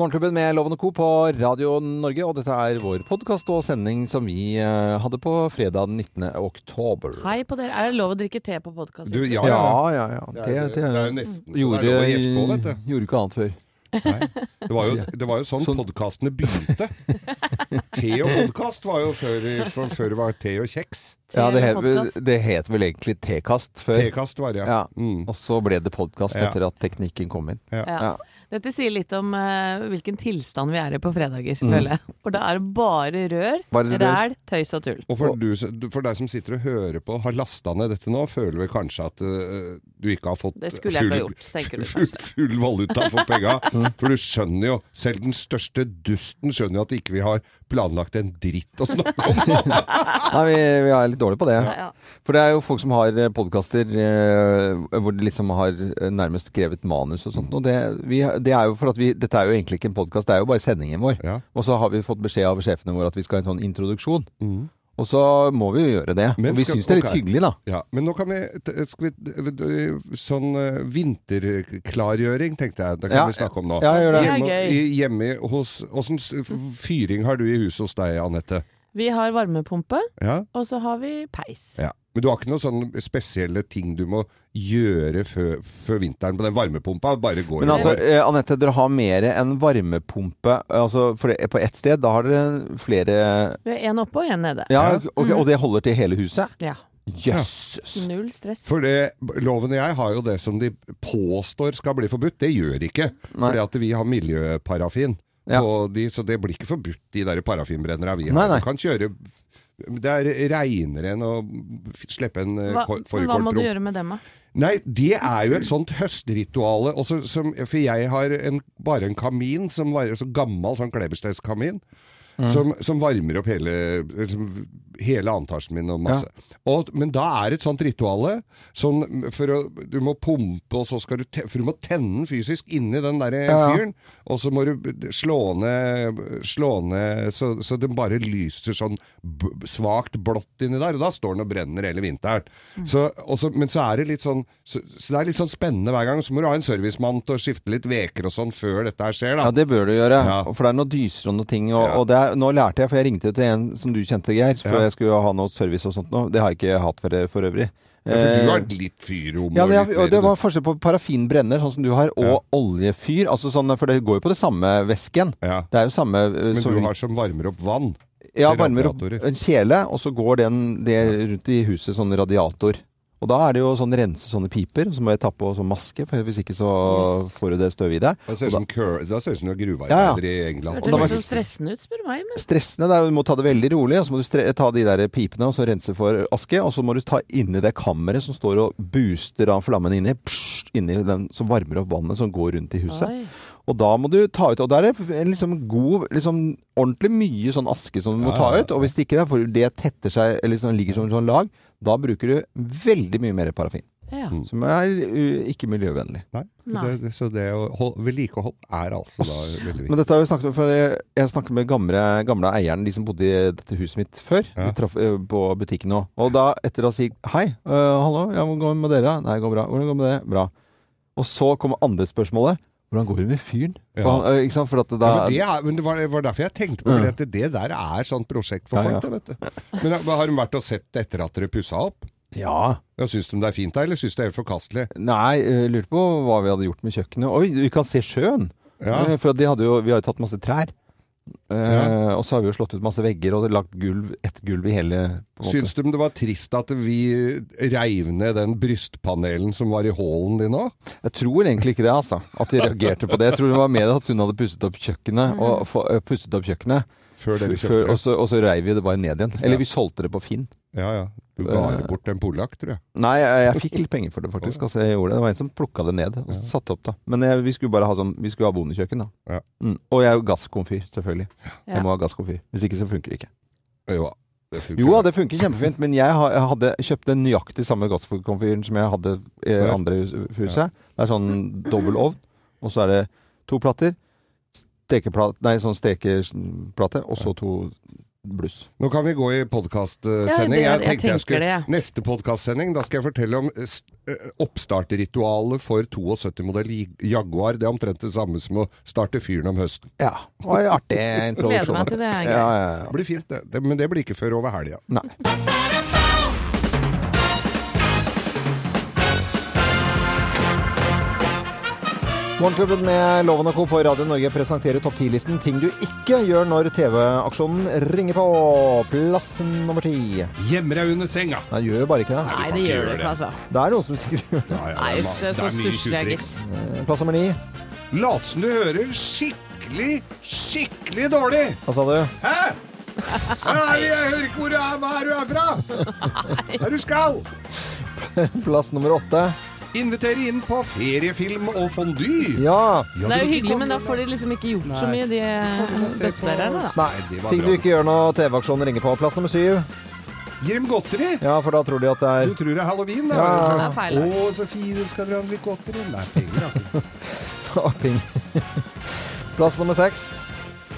Morgenklubben med Loven og Co. på Radio Norge, og dette er vår podkast og sending som vi eh, hadde på fredag den 19. oktober. Hei på dere. Er det lov å drikke te på podkast? Ja, Ja, ja. ja. Det Det, er, det, det er jo nesten så gjorde, det er lov å gjespe på, vet du. gjorde ikke annet før. Nei. Det var jo, det var jo sånn, Sånn- podkastene begynte. Te og podkast var jo før, for, før det var te og kjeks. Ja, det het, det het vel egentlig Tekast før. Tekast var det, Ja. ja. Mm. Og så ble det podkast Ja. etter at teknikken kom inn. Ja. Ja. Dette sier litt om uh, hvilken tilstand vi er i på fredager, Mm. føler jeg. For da er det bare rør, Bare ræl, tøys og tull. Og for, du, for deg som sitter og hører på, har lasta ned dette nå, føler vel kanskje at uh, du ikke har fått Det skulle jeg ikke ha gjort, tenker du full, kanskje. full valuta for penga. Mm. For du skjønner jo, selv den største dusten skjønner jo at ikke vi har planlagt en dritt å snakke om. Nei, vi, vi er litt dårlige på det. Ja, ja. For det er jo folk som har podkaster hvor de liksom har eh, nærmest skrevet manus og sånt. Og det, vi, det er jo for at vi Dette er jo egentlig ikke en podkast, det er jo bare sendingen vår. Ja. Og så har vi fått beskjed av sjefene våre at vi skal ha en sånn introduksjon. Mm. Og så må vi jo gjøre det. Men og vi syns det er litt okay. hyggelig, da. Ja, men nå kan vi, skal vi Sånn eh, vinterklargjøring tenkte jeg. Det kan Ja, vi snakke om nå. ja, gjør det. Det er Hjemme, gøy. hjemme hos Åssen fyring har du i huset hos deg, Anette? Vi har varmepumpe, Ja? og så har vi peis. ja. Men du har ikke noen sånne spesielle ting du må gjøre før, før vinteren på den varmepumpa? Bare går Men altså, eh, Anette, dere har mer enn varmepumpe. Altså, for det, på ett sted, da har dere flere Vi har én oppe og én nede. Ja, okay, mm. Og det holder til hele huset? Ja. Jøsses! Null stress. For det, loven og jeg har jo det som de påstår skal bli forbudt. Det gjør ikke. For Fordi at vi har miljøparafin. Ja. de, så det blir ikke forbudt, de der parafinbrennerne vi har. Nei, nei. Du kan kjøre Det er reinere enn å slippe en eh, Hva, kor- hva må du gjøre med dem, da? Nei, det er jo et sånt høstrituale. Også som, for jeg har en, bare en kamin, som var så gammel sånn klebersteinskamin, Mm. som, som varmer opp hele, liksom, hele antasjen min og masse. Og, men da er et sånt rituale. Sånn for å, du må pumpe, og så skal du te, For du må tenne den fysisk inni den der Ja, ja. fyren. Og så må du slå ned, slå ned så, så den bare lyser sånn svakt blått inni der. Og da står den og brenner hele vinteren. Så, og så, men så er det litt sånn så, så det er litt sånn spennende hver gang. Så må du ha en servicemann til å skifte litt veker og sånn før dette her skjer, da. Ja, det bør du gjøre. Ja. For det er noen dyser og noen ting. Og, Ja. og det er, nå lærte jeg, for jeg ringte til en som du kjente, Geir, for Ja. jeg skulle ha noe service og sånt nå. Det har jeg ikke hatt for, for øvrig. Ja, for du Eh, har litt fyrrom ja, det, er- og det var forskjell på parafinbrenner, sånn som du har, og oljefyr. Altså sånn, for det går jo på det samme væsken. ja. Det er jo samme eh, Men som du har som varmer opp vann. Ja, varmer opp en kjele, og så går den det rundt i huset sånn radiator. Og da er det jo sånn rense sånne piper, og så må jeg ta på sånn maske, for hvis ikke så får du det støvet i deg. Da ser det ut som du er gruvearbeider ja. i England. Det Og hørtes litt sånn stressende ut, spør du meg. Men Stressende, det er, jo- du må ta det veldig rolig, og så må du stre ta de der pipene og så rense for aske, og så må du ta inni det kammeret som står og booster av flammen inni, pssst, inni den som varmer opp vannet som går rundt i huset. Oi. Og da må du ta ut, og der er det en liksom god, liksom ordentlig mye sånn aske som du må ta ut, og hvis det ikke det, for det tetter seg, eller liksom, ligger som en sånn lag, da bruker du veldig mye mer parafin, Ja. Mm. som er uh, ikke miljøvennlig. Nei. Nei. Det, det, så det å hold- vedlikehold er altså da veldig viktig. Men dette har vi snakket om, for jeg, jeg snakket med gamle, gamle eieren, de som bodde i dette huset mitt før. Ja. De traff på butikken nå. Og da, etter å si hei, uh, hallo, ja, hvordan går det med dere? Nei, det går bra. Hvordan går det med det? Bra. Og så kommer andre spørsmålet. Hvordan går det med fyren? For, Ja. For at da, Ja, men det, er, men det, var, var derfor jeg tenkte på det, det der er sånn prosjekt for Ja, folk. Det, vet du. Men har de vært og sett etter at dere pussa opp? Ja. Ja, Syns de det er fint der, eller syns de det er helt forkastelig? Nei, jeg lurte på hva vi hadde gjort med kjøkkenet. Oi, vi kan se sjøen! Ja. Eh, For de hadde jo, vi har jo tatt masse trær. Eh, Ja. Og så har vi jo slått ut masse vegger og lagt gulv, ett gulv i hele. Syns du det var trist at vi reiv ned den brystpanelen som var i hallen din òg? Jeg tror egentlig ikke det, altså. At de reagerte på det. Jeg tror det var mer at hun hadde pusset opp kjøkkenet, og få- øh, pusset opp kjøkkenet. Før dere og, så, og så reiv vi det bare ned igjen. Eller Ja. vi solgte det på Finn. Ja, ja. Du det bort en polakk, tror jeg. Nei, jeg, jeg fikk litt penger for det, faktisk. Altså, jeg gjorde det. det var en som plukka det ned og satte opp. da Men jeg, vi skulle bare ha sånn Vi skulle ha bondekjøkken, da. Ja. Mm. Og jeg er jo gasskomfyr, selvfølgelig. Ja. Jeg må ha gasskomfyr. Hvis ikke så funker det ikke. Jo, det funker. Jo det funker kjempefint, men jeg, hadde kjøpt kjøpte nøyaktig samme gasskomfyren som jeg hadde i det andre huset. Ja. Det er sånn dobbel ovn, og så er det to plater. Stekeplate Nei, sånn stekeplate, og så to bluss. Nå kan vi gå i podkastsending. Ja, jeg jeg tenkte jeg tenker skulle jeg. Neste podkastsending, da skal jeg fortelle om eh, eh, oppstarterritualet for 72-modell Jaguar. Det er omtrent det samme som å starte fyren om høsten. Ja. Det var en artig Gleder introduksjon. meg til det. Ja, ja, ja. Det blir fint, det. det. Men det blir ikke før over helga. Nei. Morgenklubben med Loven og Co. på Radio Norge presenterer topp 10-listen ting du ikke gjør når TV-aksjonen ringer på. Plass nummer ti. Gjemmer deg under senga. Nei, gjør jo bare ikke det. Nei, det gjør det ikke, altså. Det er noen som sikkert gjør det. Ja, ja, Nei, det, er, det er så stusslig, tjuvtriks. Eh, Plass nummer ni. Lat som du hører skikkelig, skikkelig dårlig. Hva sa du? Hæ? Nei, jeg hører ikke hvor du er. Hva er du er fra? Hva du skal? Plass nummer åtte. Invitere inn på feriefilm og fondy. Ja. Ja, Det er jo hyggelig, men da får de liksom ikke gjort så mye, de bøssebærerne, da. Nei, ting du ikke gjør når TV-aksjonen ringer på. Plass nummer syv. Gir dem godteri. Ja, for da tror de at det er Du tror det er halloween, da? Ja. Det er feil. Å, så fint, skal dere ha litt godteri? Nei, penger, da. Plass nummer seks.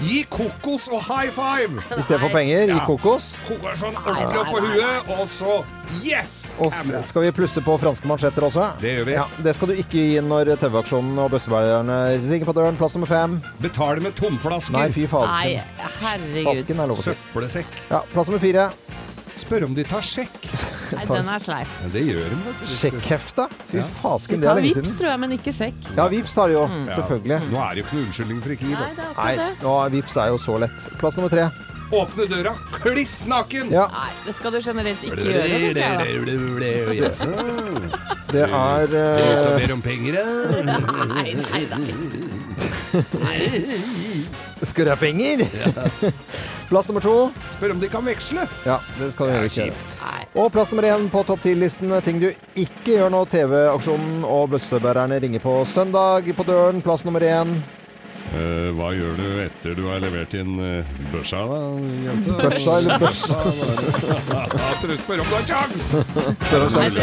Gi kokos og high five! I stedet for penger, gi Ja. kokos. Koker sånn ordentlig opp på huet, og så yes! Og f- skal vi plusse på franske mansjetter også? Det gjør vi. Ja, det skal du ikke gi når TV-aksjonen og bøssebærerne ringer på døren. Plass nummer fem. Betale med tomflasker. Nei, fy Nei, herregud. Vasken er lov å si. Søppelsekk. Ja, plass nummer fire. Spør om de tar sjekk. Nei, den er sleip. Ja, det gjør de. Sjekkhefta. Fy Ja. fasken, det er tar siden. vips, tror jeg, men ikke sjekk. Ja, vips tar de jo. Mm. Selvfølgelig. Nå er det jo ikke noe unnskyldning for ikke å gi, Nei, det er Nei, det. nå, vips er jo så lett. Plass nummer tre. Åpne døra, kliss naken! Ja, Nei, det skal du generelt ikke gjøre. Yes. det er Du eh, ber om penger, ja? Nei, nei, da. Skal du ha penger? Plass nummer to. Spør om de kan veksle. Ja, det skal du ikke gjøre. Og plass nummer én på topp 10-listen. Ting du ikke gjør når TV-aksjonen og bøssebærerne ringer på søndag på døren. Plass nummer én. Eh, hva gjør du etter du har levert inn uh, børsa, da, jente? Børsa eller børsa? Du spør om du har kjangs! Spør om sjans.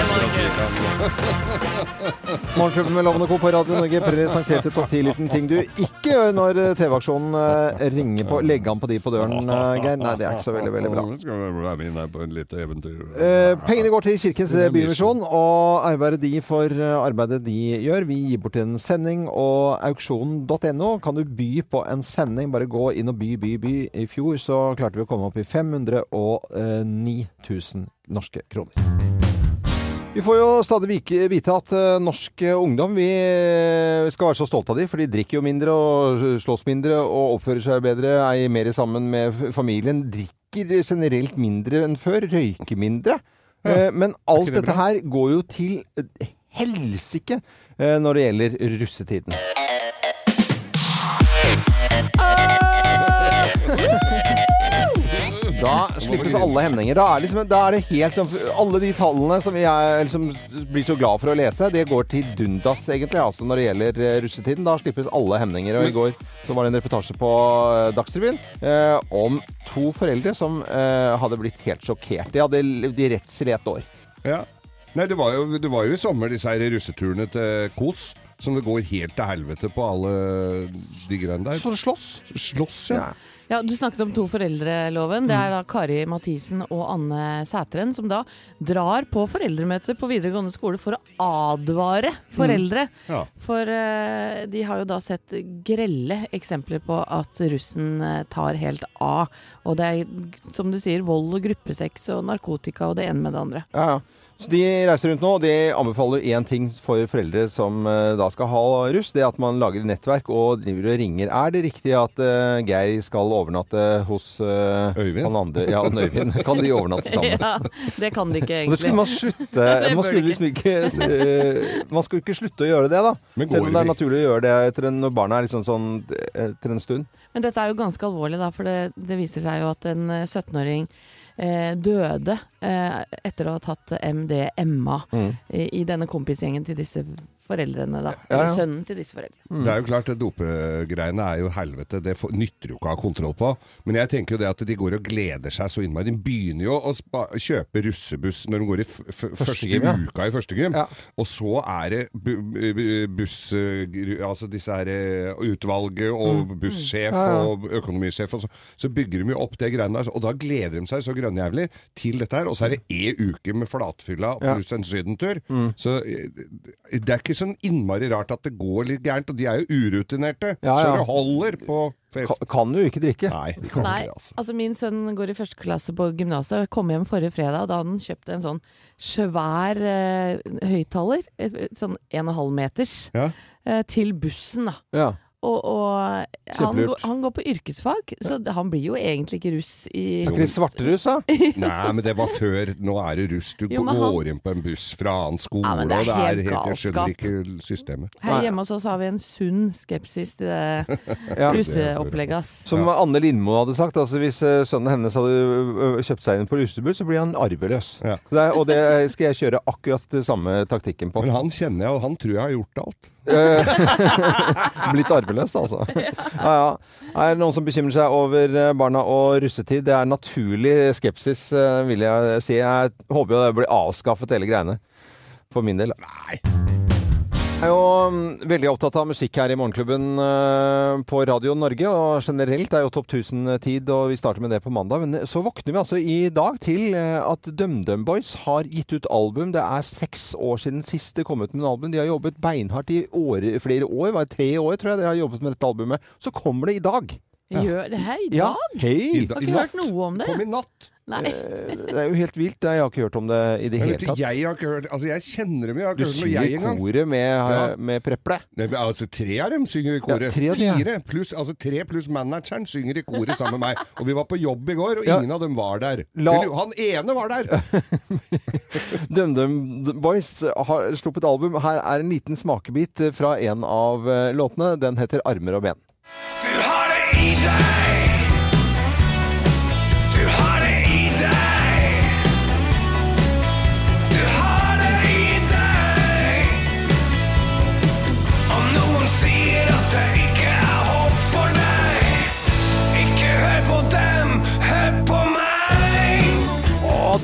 Morgenklubben med Lovende og Co. på Radio Norge presenterte topp 10-listen ting du ikke gjør når eh, TV-aksjonen eh, ringer på Legge an på de på døren, eh, Geir. Nei, det er ikke så veldig, veldig bra. Skal vi være med inn på en lite eventyr? Eh, pengene går til Kirkens Bymisjon, og arbeidet de for eh, arbeidet de gjør. Vi gir bort en sending, og auksjonen.no kan du by på en sending. Bare gå inn og by, by, by. I fjor så klarte vi å komme opp i 509 000 norske kroner. Vi får jo stadig vite at eh, norsk eh, ungdom vi eh, skal være så stolte av de, for de drikker jo mindre og slåss mindre og oppfører seg bedre, er mer sammen med familien. Drikker generelt mindre enn før, røyker mindre. Ja, Men alt det dette her går jo til eh, helsike eh, når det gjelder russetiden. Da slippes alle hemninger. Da er, liksom, da er det helt sånn Alle de tallene som jeg liksom blir så glad for å lese, det går til dundas, egentlig, altså når det gjelder eh, russetiden. Da slippes alle hemninger. Og i går så var det en reportasje på eh, Dagsrevyen eh, om to foreldre som eh, hadde blitt helt sjokkert. De hadde levd i redsel i ett år. Ja. Nei, det var, jo, det var jo i sommer disse her russeturene til Kos, som det går helt til helvete på alle de greiene der. Så slåss. Slåss, ja. Ja. Ja, Du snakket om to foreldreloven. Det er da Kari Mathisen og Anne Sæteren som da drar på foreldremøter på videregående skole for å advare foreldre. Ja. For uh, de har jo da sett grelle eksempler på at russen eh, tar helt av. Og det er, som du sier, vold og gruppesex og narkotika og det ene med det andre. Ja, ja. Så De reiser rundt nå, og de anbefaler én ting for foreldre som eh, da skal ha russ. Det er at man lager nettverk og driver og ringer. Er det riktig at uh, Geir skal overnatte hos uh, Øyvind? han andre? Ja, Øyvind. Kan de overnatte sammen? Ja, det kan de ikke Og det skulle egentlig. man slutte Det Man skulle liksom ikke uh, Man skulle ikke slutte å gjøre det, da. Men Selv om det er naturlig å gjøre det etter en, når barna er liksom sånn etter en stund. Men dette er jo ganske alvorlig, da, for det, det viser seg jo at en eh, 17-åring eh, døde etter å ha tatt MDMA Mm. i, i denne kompisgjengen til disse foreldrene, da. Ja, ja. Eller sønnen til disse foreldrene. Det er jo klart, det dopegreiene er jo helvete. Det nytter jo ikke å ha kontroll på. Men jeg tenker jo det at de går og gleder seg så innmari. De begynner jo å spa kjøpe russebuss når de går i f f første gym, ja. uka i første gym. Ja. Og så er det bu bu buss... eh, Altså disse her eh, utvalget og bussjef Mm. Ja, ja. og økonomisjef og så. Så bygger de jo opp det greiene der. Og da gleder de seg så grønnjævlig til dette her. Og så er det ei uke med flatfylla pluss en sydentur. Mm. Så eh, det er ikke sånn innmari rart at det går litt gærent. Og de er jo urutinerte. Ja, Så det holder på fest. kan jo ikke drikke. Nei, kan Nei, ikke altså. altså min sønn går i første klasse på gymnaset. Kom hjem forrige fredag. Da han kjøpte en sånn svær eh, høyttaler, sånn 1,5 meters, Ja. eh, til bussen, da. Ja. Og, og han, går, han går på yrkesfag, så han blir jo egentlig ikke russ i Er ikke det svarterus, da? Nei, men det var før. Nå er det russ. Du Jo, går han- inn på en buss fra annen skole, Ja, det og det helt er helt Jeg skjønner ikke systemet. Her hjemme hos oss har vi en sunn skepsis til det Ja. russeopplegget, ass. Som Anne Lindmo hadde sagt, altså hvis eh, sønnen hennes hadde ø, ø, kjøpt seg inn på russebuss, så blir han arveløs. Ja. Det er, og det skal jeg kjøre akkurat samme taktikken på. Men han kjenner jeg, og han tror jeg har gjort alt. Eh, Blitt arveløs, altså. Ja, ja. Er det noen som bekymrer seg over eh, barna og russetid? Det er naturlig skepsis, eh, vil jeg si. Jeg håper jo det blir avskaffet, hele greiene. For min del. Nei. Jeg er jo mm, veldig opptatt av musikk her i Morgenklubben eh, på Radio Norge, og generelt er jo Topp 1000-tid, og vi starter med det på mandag. Men så våkner vi altså i dag til eh, at DumDum Boys har gitt ut album. Det er seks år siden sist det kom ut med en album. De har jobbet beinhardt i år, flere år, var tre år tror jeg de har jobbet med dette albumet. Så kommer det i dag. Gjør det her i Ja, dag? hei! da- Har ikke hørt noe om det. Kom i natt. Nei. Eh, Det er jo helt vilt. Jeg har ikke hørt om det i det hele tatt. jeg har ikke hørt Altså, jeg kjenner dem, jeg har Du hørt noe synger i koret med, Ja. med Preple. Nei, altså, tre av dem synger i koret. Ja, tre av de, ja. Fire pluss altså, tre pluss manageren synger i koret sammen med meg. Og vi var på jobb i går, og Ja. ingen av dem var der. La- han ene var der! DumDum Boys har sluppet album. Her er en liten smakebit fra en av eh, låtene. Den heter 'Armer og ben'. Du har det i deg.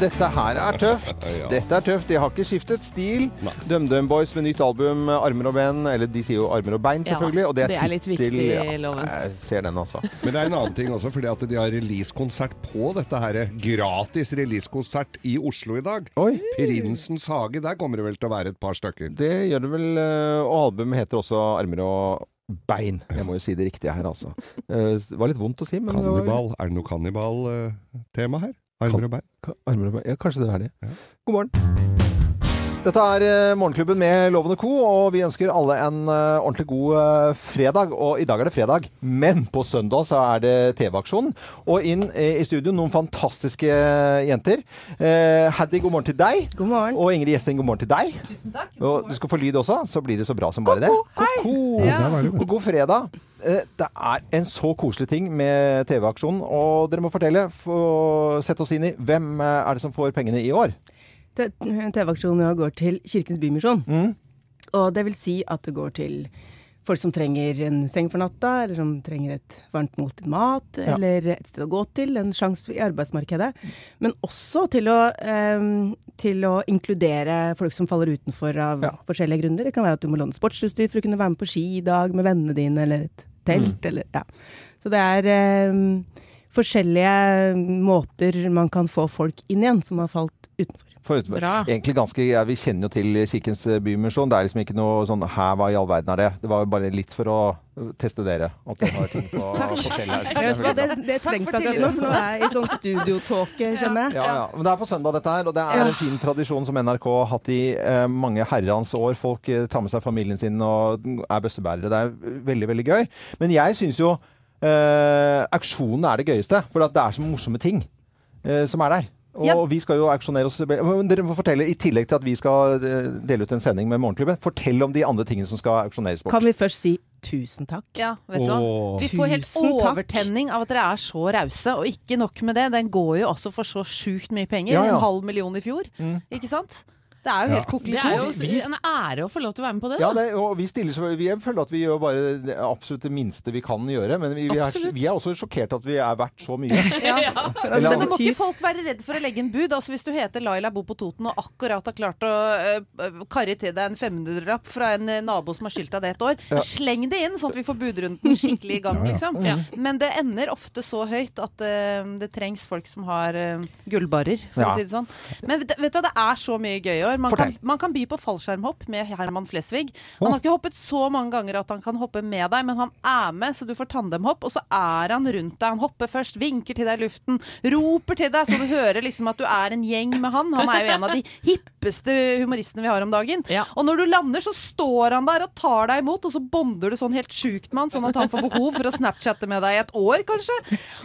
Dette her er tøft. Dette er tøft. De har ikke skiftet stil. DumDum Boys med nytt album 'Armer og ben'. Eller de sier jo 'armer og bein', Ja, selvfølgelig. og det er, det er litt viktig i Loven. Jeg ser den, altså. Men det er en annen ting også, fordi at de har releasekonsert på dette her. Gratis releasekonsert i Oslo i dag. Oi. Prinsens hage, der kommer det vel til å være et par stykker. Det gjør det vel. eh, Og albumet heter også 'Armer og bein'. Jeg må jo si det riktige her, altså. Eh, Det var litt vondt å si, men Kannibal. Er det noe kannibal-tema her? Armer og bein? Armer og bein. Ja, kanskje det er det. God morgen. Dette er eh, Morgenklubben med Loven og Co., og vi ønsker alle en eh, ordentlig god eh, fredag. Og i dag er det fredag, men på søndag så er det TV-aksjonen. Og inn i studio noen fantastiske jenter. Eh, Haddy, god morgen til deg. God morgen. Og Ingrid Gjesting, god morgen til deg. Tusen takk. Og du skal få lyd også, så blir det så bra som bare det. Ko-ko! Ja. Og god fredag. Eh, Det er en så koselig ting med TV-aksjonen, og dere må fortelle, for, sette oss inn i, hvem er det som får pengene i år? TV-aksjonen går til Kirkens Bymisjon. Mm. Og det vil si at det går til folk som trenger en seng for natta, eller som trenger et varmt måltid mat, Ja. eller et sted å gå til, en sjanse i arbeidsmarkedet. Men også til å, eh, til å inkludere folk som faller utenfor av Ja. forskjellige grunner. Det kan være at du må låne sportsutstyr for å kunne være med på ski i dag med vennene dine, eller et telt, Mm. eller ja. Så det er eh, forskjellige måter man kan få folk inn igjen som har falt utenfor. Egentlig ganske, ja, Vi kjenner jo til Kirkens Bymisjon. Det er liksom ikke noe sånn Hæ, hva i all verden er det? Det var jo bare litt for å teste dere. At dere har ting på, på stell her. Det, det Takk trengs for akkurat nå, er i sånn studiotåke, skjønner jeg. Ja, ja. Men det er på søndag dette her, og det er Ja. en fin tradisjon som NRK har hatt i eh, mange herrens år. Folk eh, tar med seg familien sin og er bøssebærere. Det er veldig, veldig gøy. Men jeg syns jo eh, auksjonen er det gøyeste, for at det er så morsomme ting eh, som er der. Og Ja. vi skal jo auksjonere oss Men Dere må fortelle, i tillegg til at vi skal eh, dele ut en sending med Morgenklubben, fortell om de andre tingene som skal auksjoneres bort. Kan vi først si tusen takk? Ja, vet du hva. Åh. Vi får helt overtenning av at dere er så rause. Og ikke nok med det, den går jo også for så sjukt mye penger. Ja, ja. En halv million i fjor. Mm. Ikke sant? Det er jo helt Det kokkelig er jo vi- en ære å få lov til å være med på det. Ja, det, og vi stiller Vi føler at vi gjør bare det absolutt det minste vi kan gjøre. Men vi, vi, er, vi er også sjokkert at vi er verdt så mye. Ja. Eller- Men nå må ikke folk være redd for å legge inn bud. Altså Hvis du heter Laila bor på Toten og akkurat har klart å uh, karre til deg en 500-lapp fra en eh, nabo som har skyldt deg det et år, sleng det inn, sånn at vi får budrunden skikkelig i gang, liksom. Ja. Men det ender ofte så høyt at uh, det trengs folk som har uh, gullbarrer, for Ja. å si det sånn. Men vet, vet du hva, det er så mye gøy i år. Man kan, man kan by på fallskjermhopp med Herman Flesvig. Han har ikke hoppet så mange ganger at han kan hoppe med deg, men han er med, så du får tandemhopp, og så er han rundt deg. Han hopper først, vinker til deg i luften, roper til deg, så du hører liksom at du er en gjeng med han. Han er jo en av de hippeste humoristene vi har om dagen. Ja. Og når du lander, så står han der og tar deg imot, og så bonder du sånn helt sjukt med han, sånn at han får behov for å snapchatte med deg i et år, kanskje.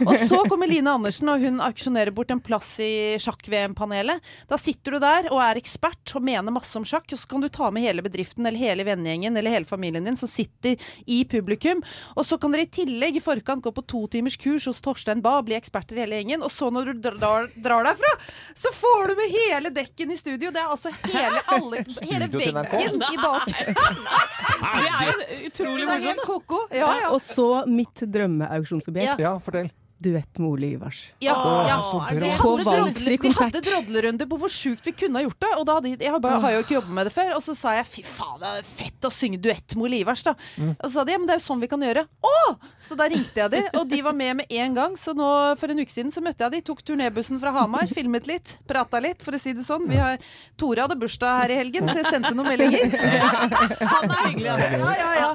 Og så kommer Line Andersen, og hun aksjonerer bort en plass i sjakk-VM-panelet. Da sitter du der og er ekspert og mener masse om sjakk, og så kan du ta med hele bedriften eller hele vennegjengen eller hele familien din som sitter i publikum. Og så kan dere i tillegg i forkant gå på to timers kurs hos Torstein Bae, bli eksperter i hele gjengen. Og så når du drar, drar derfra, så får du med hele dekken i studio. Det er altså hele, alle, hele veggen i bak. Det er utrolig Det er morsomt. helt ko-ko. Ja, ja. Og så mitt drømmeauksjonsobjekt. Ja. Ja, fortell. Duett med Ole Ivars. Ja, ja. så bra. Vi På hadde, valgfri drodle, vi hadde drodlerunde på hvor sjukt vi kunne ha gjort det. Og da hadde, jeg bare, har jo ikke jobbet med det før. Og så sa jeg fy faen, det er fett å synge duett med Ole Ivars, da. Mm. Og så sa de ja, men det er jo sånn vi kan gjøre. Å! Så da ringte jeg de, og de var med med en gang. Så nå for en uke siden så møtte jeg de, tok turnébussen fra Hamar, filmet litt, prata litt, for å si det sånn. Vi har, Tore hadde bursdag her i helgen, så jeg sendte noen meldinger. Han er hyggelig. han. Ja, ja, ja.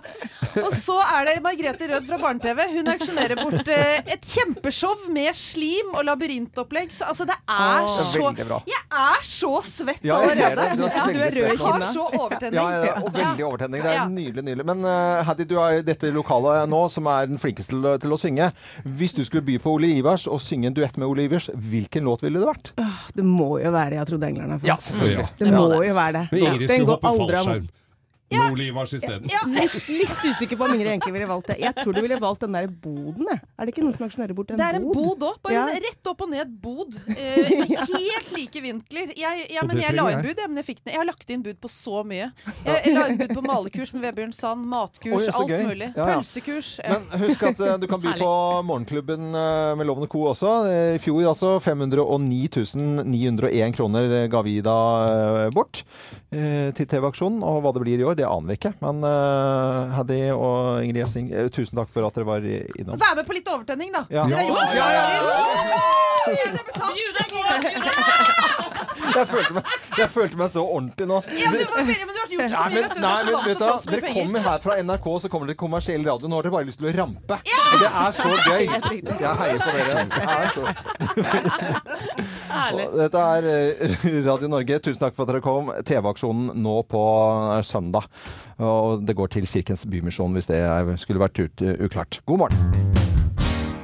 Og så er det Margrethe Rød fra Barne-TV. Hun auksjonerer bort eh, et kjempeshow med slim og labyrintopplegg. Så altså, det er er så det er Jeg er så svett Ja, jeg allerede. Du er Ja, du, er rød har så overtenning. Ja, ja, og veldig overtenning. Det er Ja. nydelig, nydelig. Men uh, Haddy, du er i dette lokalet nå, som er den flinkeste til, til å synge. Hvis du skulle by på Ole Ivers og synge en duett med Ole Ivers, hvilken låt ville det vært? Det må jo være 'Jeg trodde englene Ja, fantes'. selvfølgelig. Det må jo være det. Men Ingrid Den skulle går hoppe aldri av fallskjerm. Med Ole Ivars isteden. Litt, litt usikker på om Ingrid egentlig ville valgt det. Jeg tror du ville valgt den der boden, jeg. Er det ikke noen som aksjonerer bort en bod? Det er en bod òg. Bare Ja. en rett opp og ned bod. Eh, helt like vinkler. Jeg, ja, men jeg la inn bud, jeg, men jeg fikk den. Jeg har lagt inn bud på så mye. Jeg, jeg la inn bud på malekurs med Vebjørn Sand, matkurs, Oi, alt gøy. mulig. Ja, ja. Pølsekurs. Ja. Men husk at eh, du kan by på Morgenklubben eh, med Loven og Co. også. Eh, I fjor altså 509 901 kroner ga vi da eh, bort eh, til TV-aksjonen. Og hva det blir i år, det aner vi ikke. Men uh, Haddy og Ingrid Gjessing, uh, tusen takk for at dere var i- innom. Vær med på litt overtenning, da. Ja. Dere har gjort. Ja, ja, Jeg følte, meg, jeg følte meg så ordentlig nå. Ja, men du, var veldig, men du har gjort så Nei, mye, nei, men vant vet du, Dere kommer her fra NRK, så kommer dere til kommersiell radio. Nå har dere bare lyst til å rampe. Og det er så gøy. Jeg heier på dere. Det er så. Dette er eh, Radio Norge. Tusen takk for at dere kom. TV-aksjonen nå på eh, søndag. Og det går til Kirkens Bymisjon hvis det skulle vært ut, uklart. God morgen.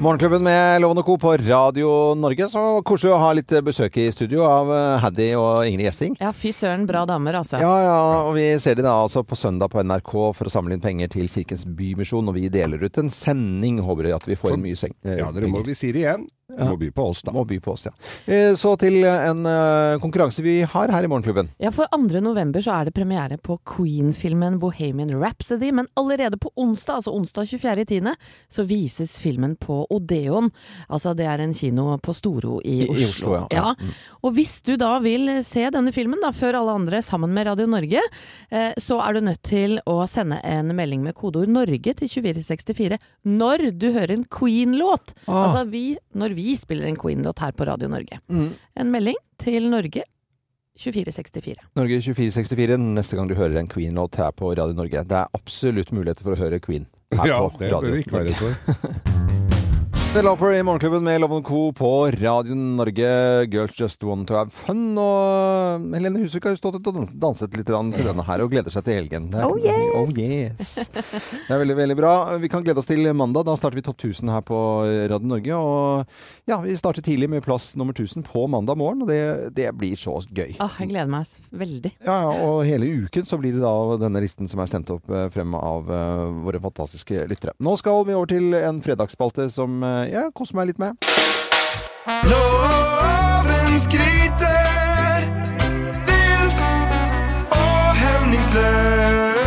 Morgenklubben med Loven Co. på Radio Norge. Så koselig å ha litt besøk i studio av eh, Haddy og Ingrid Gjessing. Ja, fy søren, bra damer, altså. Ja, ja, og vi ser det da altså på søndag på NRK for å samle inn penger til Kirkens Bymisjon. Og vi deler ut en sending. Håper at vi får inn mye seng. eh, Ja, dere må vi si det igjen. Dere må by på oss, da. Må by på oss, ja. Eh, Så til en eh, konkurranse vi har her i Morgenklubben. Ja, for 2. november så er det premiere på Queen-filmen Bohemian Rhapsody, men allerede på onsdag, altså onsdag 24.10., så vises filmen på Odeon. Altså det er en kino på Storo i I- Oslo. i Oslo, ja. ja. Og hvis du da vil se denne filmen da, før alle andre sammen med Radio Norge, eh, så er du nødt til å sende en melding med kodeord Norge til 2464 når du hører en Queen-låt. Ah. Altså vi, når vi spiller en Queen-låt her på Radio Norge. Mm. En melding til Norge 2464. Norge 2464 neste gang du hører en Queen-låt her på Radio Norge. Det er absolutt muligheter for å høre Queen her Ja, på det bør vi ikke være for. Stella Lover i Morgenklubben med Loven Co. på Radio Norge. Girls Just Want To Have Fun. Og Helene Husvik har jo stått og danset litt til denne her, og gleder seg til helgen. Oh, yes! Oh, yes. Det er veldig, veldig bra. Vi kan glede oss til mandag. Da starter vi Topp 1000 her på Radio Norge. Og ja, vi starter tidlig med plass nummer 1000 på mandag morgen, og det, det blir så gøy. Åh, jeg gleder meg veldig. Ja, ja, og hele uken så blir det da denne listen som er stemt opp eh, frem av eh, våre fantastiske lyttere. Nå skal vi over til en fredagsspalte som eh, jeg koser meg litt med. Loven skryter vilt og hemningsløst.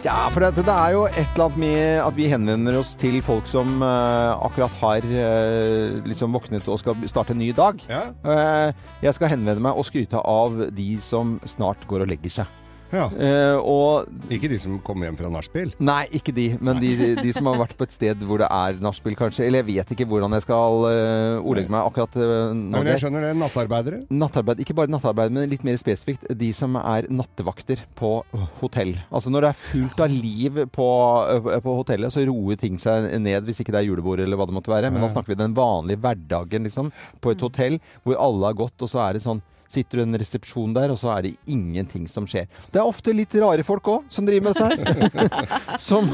Ja, for det, det, er jo et eller annet med at vi henvender oss til folk som uh, akkurat har uh, liksom våknet og skal starte en ny dag. Ja. Uh, jeg skal henvende meg og skryte av de som snart går og legger seg. Ja. Eh, og Ikke de som kommer hjem fra nachspiel. Nei, ikke de, men de, de som har vært på et sted hvor det er nachspiel, kanskje. Eller jeg vet ikke hvordan jeg skal uh, ordlegge meg akkurat uh, nå. men jeg skjønner det. Nattarbeidere. Nattarbeid, ikke bare nattarbeid, men litt mer spesifikt de som er nattevakter på hotell. Altså når det er fullt av liv på, uh, på hotellet, så roer ting seg ned hvis ikke det er julebord eller hva det måtte være. Men nå snakker vi den vanlige hverdagen liksom, på et hotell hvor alle har gått, og så er det sånn Sitter det en resepsjon der, og så er det ingenting som skjer. Det er ofte litt rare folk òg som driver med dette her. som,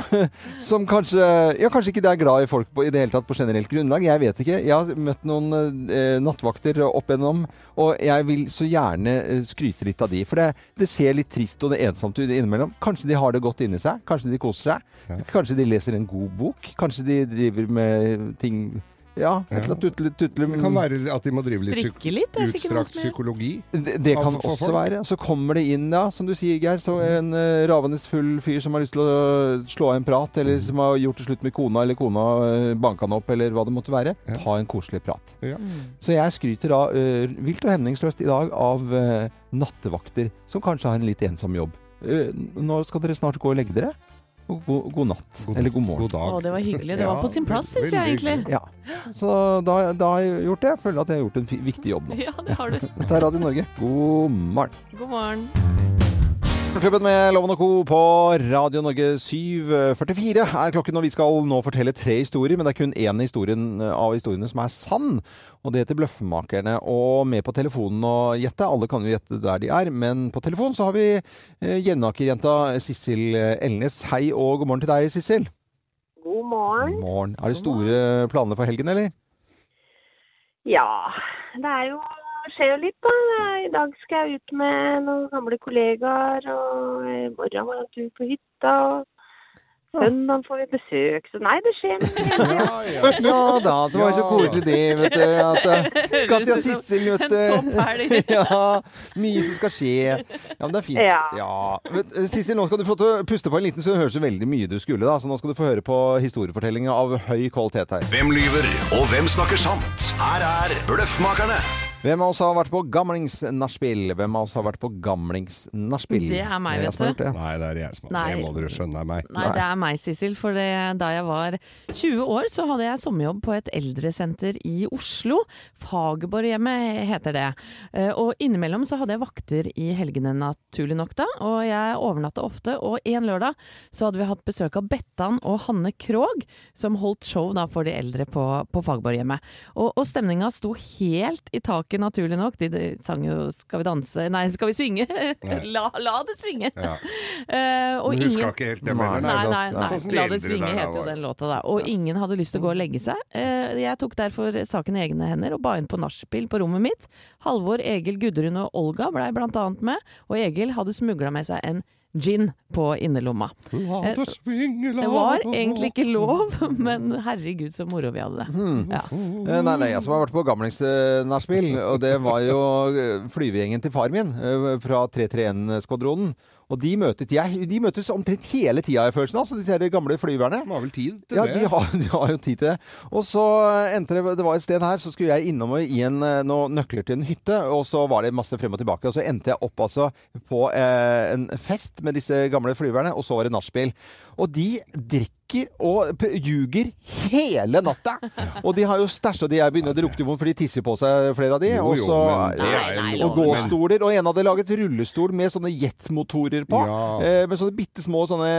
som kanskje Ja, kanskje ikke det er glad i folk på, i det hele tatt på generelt grunnlag. Jeg vet ikke. Jeg har møtt noen eh, nattvakter opp igjennom, og jeg vil så gjerne eh, skryte litt av de. For det, det ser litt trist og det ensomt ut innimellom. Kanskje de har det godt inni seg. Kanskje de koser seg. Kanskje de leser en god bok. Kanskje de driver med ting Ja, et eller annet tutle, tutle Det kan være at de må drive litt psyk Strikke litt. Utstrakt noe som- psykologi. Det, det kan Altså, for også folk. være. Så kommer det inn, ja, som du sier, Geir, så en uh, ravende full fyr som har lyst til å slå av en prat, eller som har gjort det slutt med kona, eller kona uh, banka han opp, eller hva det måtte være. Ja. Ta en koselig prat. Ja. Så jeg skryter da uh, vilt og hemningsløst i dag av uh, nattevakter som kanskje har en litt ensom jobb. Uh, nå skal dere snart gå og legge dere. Og God, god natt. God- eller god morgen. God dag. Å, det var hyggelig. Det Ja, var på sin plass, syns jeg egentlig. Ja. Så da, da har jeg gjort det. Jeg føler at jeg har gjort en viktig jobb nå. Ja, det har du. Dette er Radio Norge. God morgen. God morgen. Klubben med Loven og Co. på Radio Norge 7.44 er klokken, og vi skal nå fortelle tre historier, men det er kun én historien av historiene som er sann, og det heter Bløffmakerne. Og med på telefonen og gjette, alle kan jo gjette der de er, men på telefon så har vi eh, Jevnaker-jenta Sissel Elnes. Hei og god morgen til deg, Sissel. God morgen. God morgen. Er det store planer for helgen, eller? Ja, det er jo skjer jo litt, da. I dag skal jeg ut med noen gamle kollegaer, og i morgen må jeg en tur på hytta. og Søndag får vi besøk, så nei, det skjer noe. Ja, ja. Ja da, det var jo så koselig det, vet du. At, eh, skal til Sissel, vet du. Ja, mye som skal skje. Ja, men det er fint. Ja. Eh, Sissel, nå skal du få til å puste på en liten, så det høres jo veldig mye du skulle. da. Så nå skal du få høre på historiefortellinga av høy kvalitet her. Hvem lyver, og hvem snakker sant? Her er Bløffmakerne. Hvem av oss har vært på gamlingsnachspiel? Hvem av oss har vært på gamlingsnachspiel? Det er meg, vet du. det. Nei, det er jeg som har Det må dere skjønne er meg. Nei, det er meg, Sissel. For det, da jeg var 20 år, så hadde jeg sommerjobb på et eldresenter i Oslo. Fagerborghjemmet heter det. Eh, Og innimellom så hadde jeg vakter i helgene, naturlig nok da. Og jeg overnatta ofte. Og en lørdag så hadde vi hatt besøk av Bettan og Hanne Krogh, som holdt show da for de eldre på, på Fagerborghjemmet. Og, og stemninga sto helt i taket, naturlig nok. De, de sang jo 'Skal vi danse', nei 'Skal vi svinge'? la, la det svinge! Ja. Uh, og huska ikke helt det, Nei, mener Nei, nei, nei. Sånn La det svinge het heter jo den låta, da. Og ingen hadde lyst til å gå og legge seg. Uh, Jeg tok derfor saken i egne hender og ba inn på nachspiel på rommet mitt. Halvor, Egil, Gudrun og Olga blei blant annet med, og Egil hadde smugla med seg en gin på innerlomma. Det la Det var egentlig ikke lov, men herregud så moro vi hadde det. Mm. Ja. Eh, Nei, nei, jeg som har vært på gamlingsnachspiel, og det var jo eh, flyvegjengen til far min eh, fra 331-skvadronen. Og de møtes, jeg, de møtes omtrent hele tida, i følelsen av, altså disse her gamle flyverne. De har vel tid til Ja, det? de har, de har jo tid til det. Og så endte det Det var et sted her, så skulle jeg innom og gi en, eh, noen nøkler til en hytte. Og så var det masse frem og tilbake. Og så endte jeg opp altså på eh, en fest med disse gamle flyverne, og så var det nachspiel. Og de drikker og ljuger hele natta! Og de har jo stæsj, og de er begynner å drukne vondt, for de tisser på seg, flere av de. Jo, jo, så men er Nei, nei, og gåstoler. Og en hadde laget rullestol med sånne jetmotorer på. Ja. Eh, med sånne bitte små sånne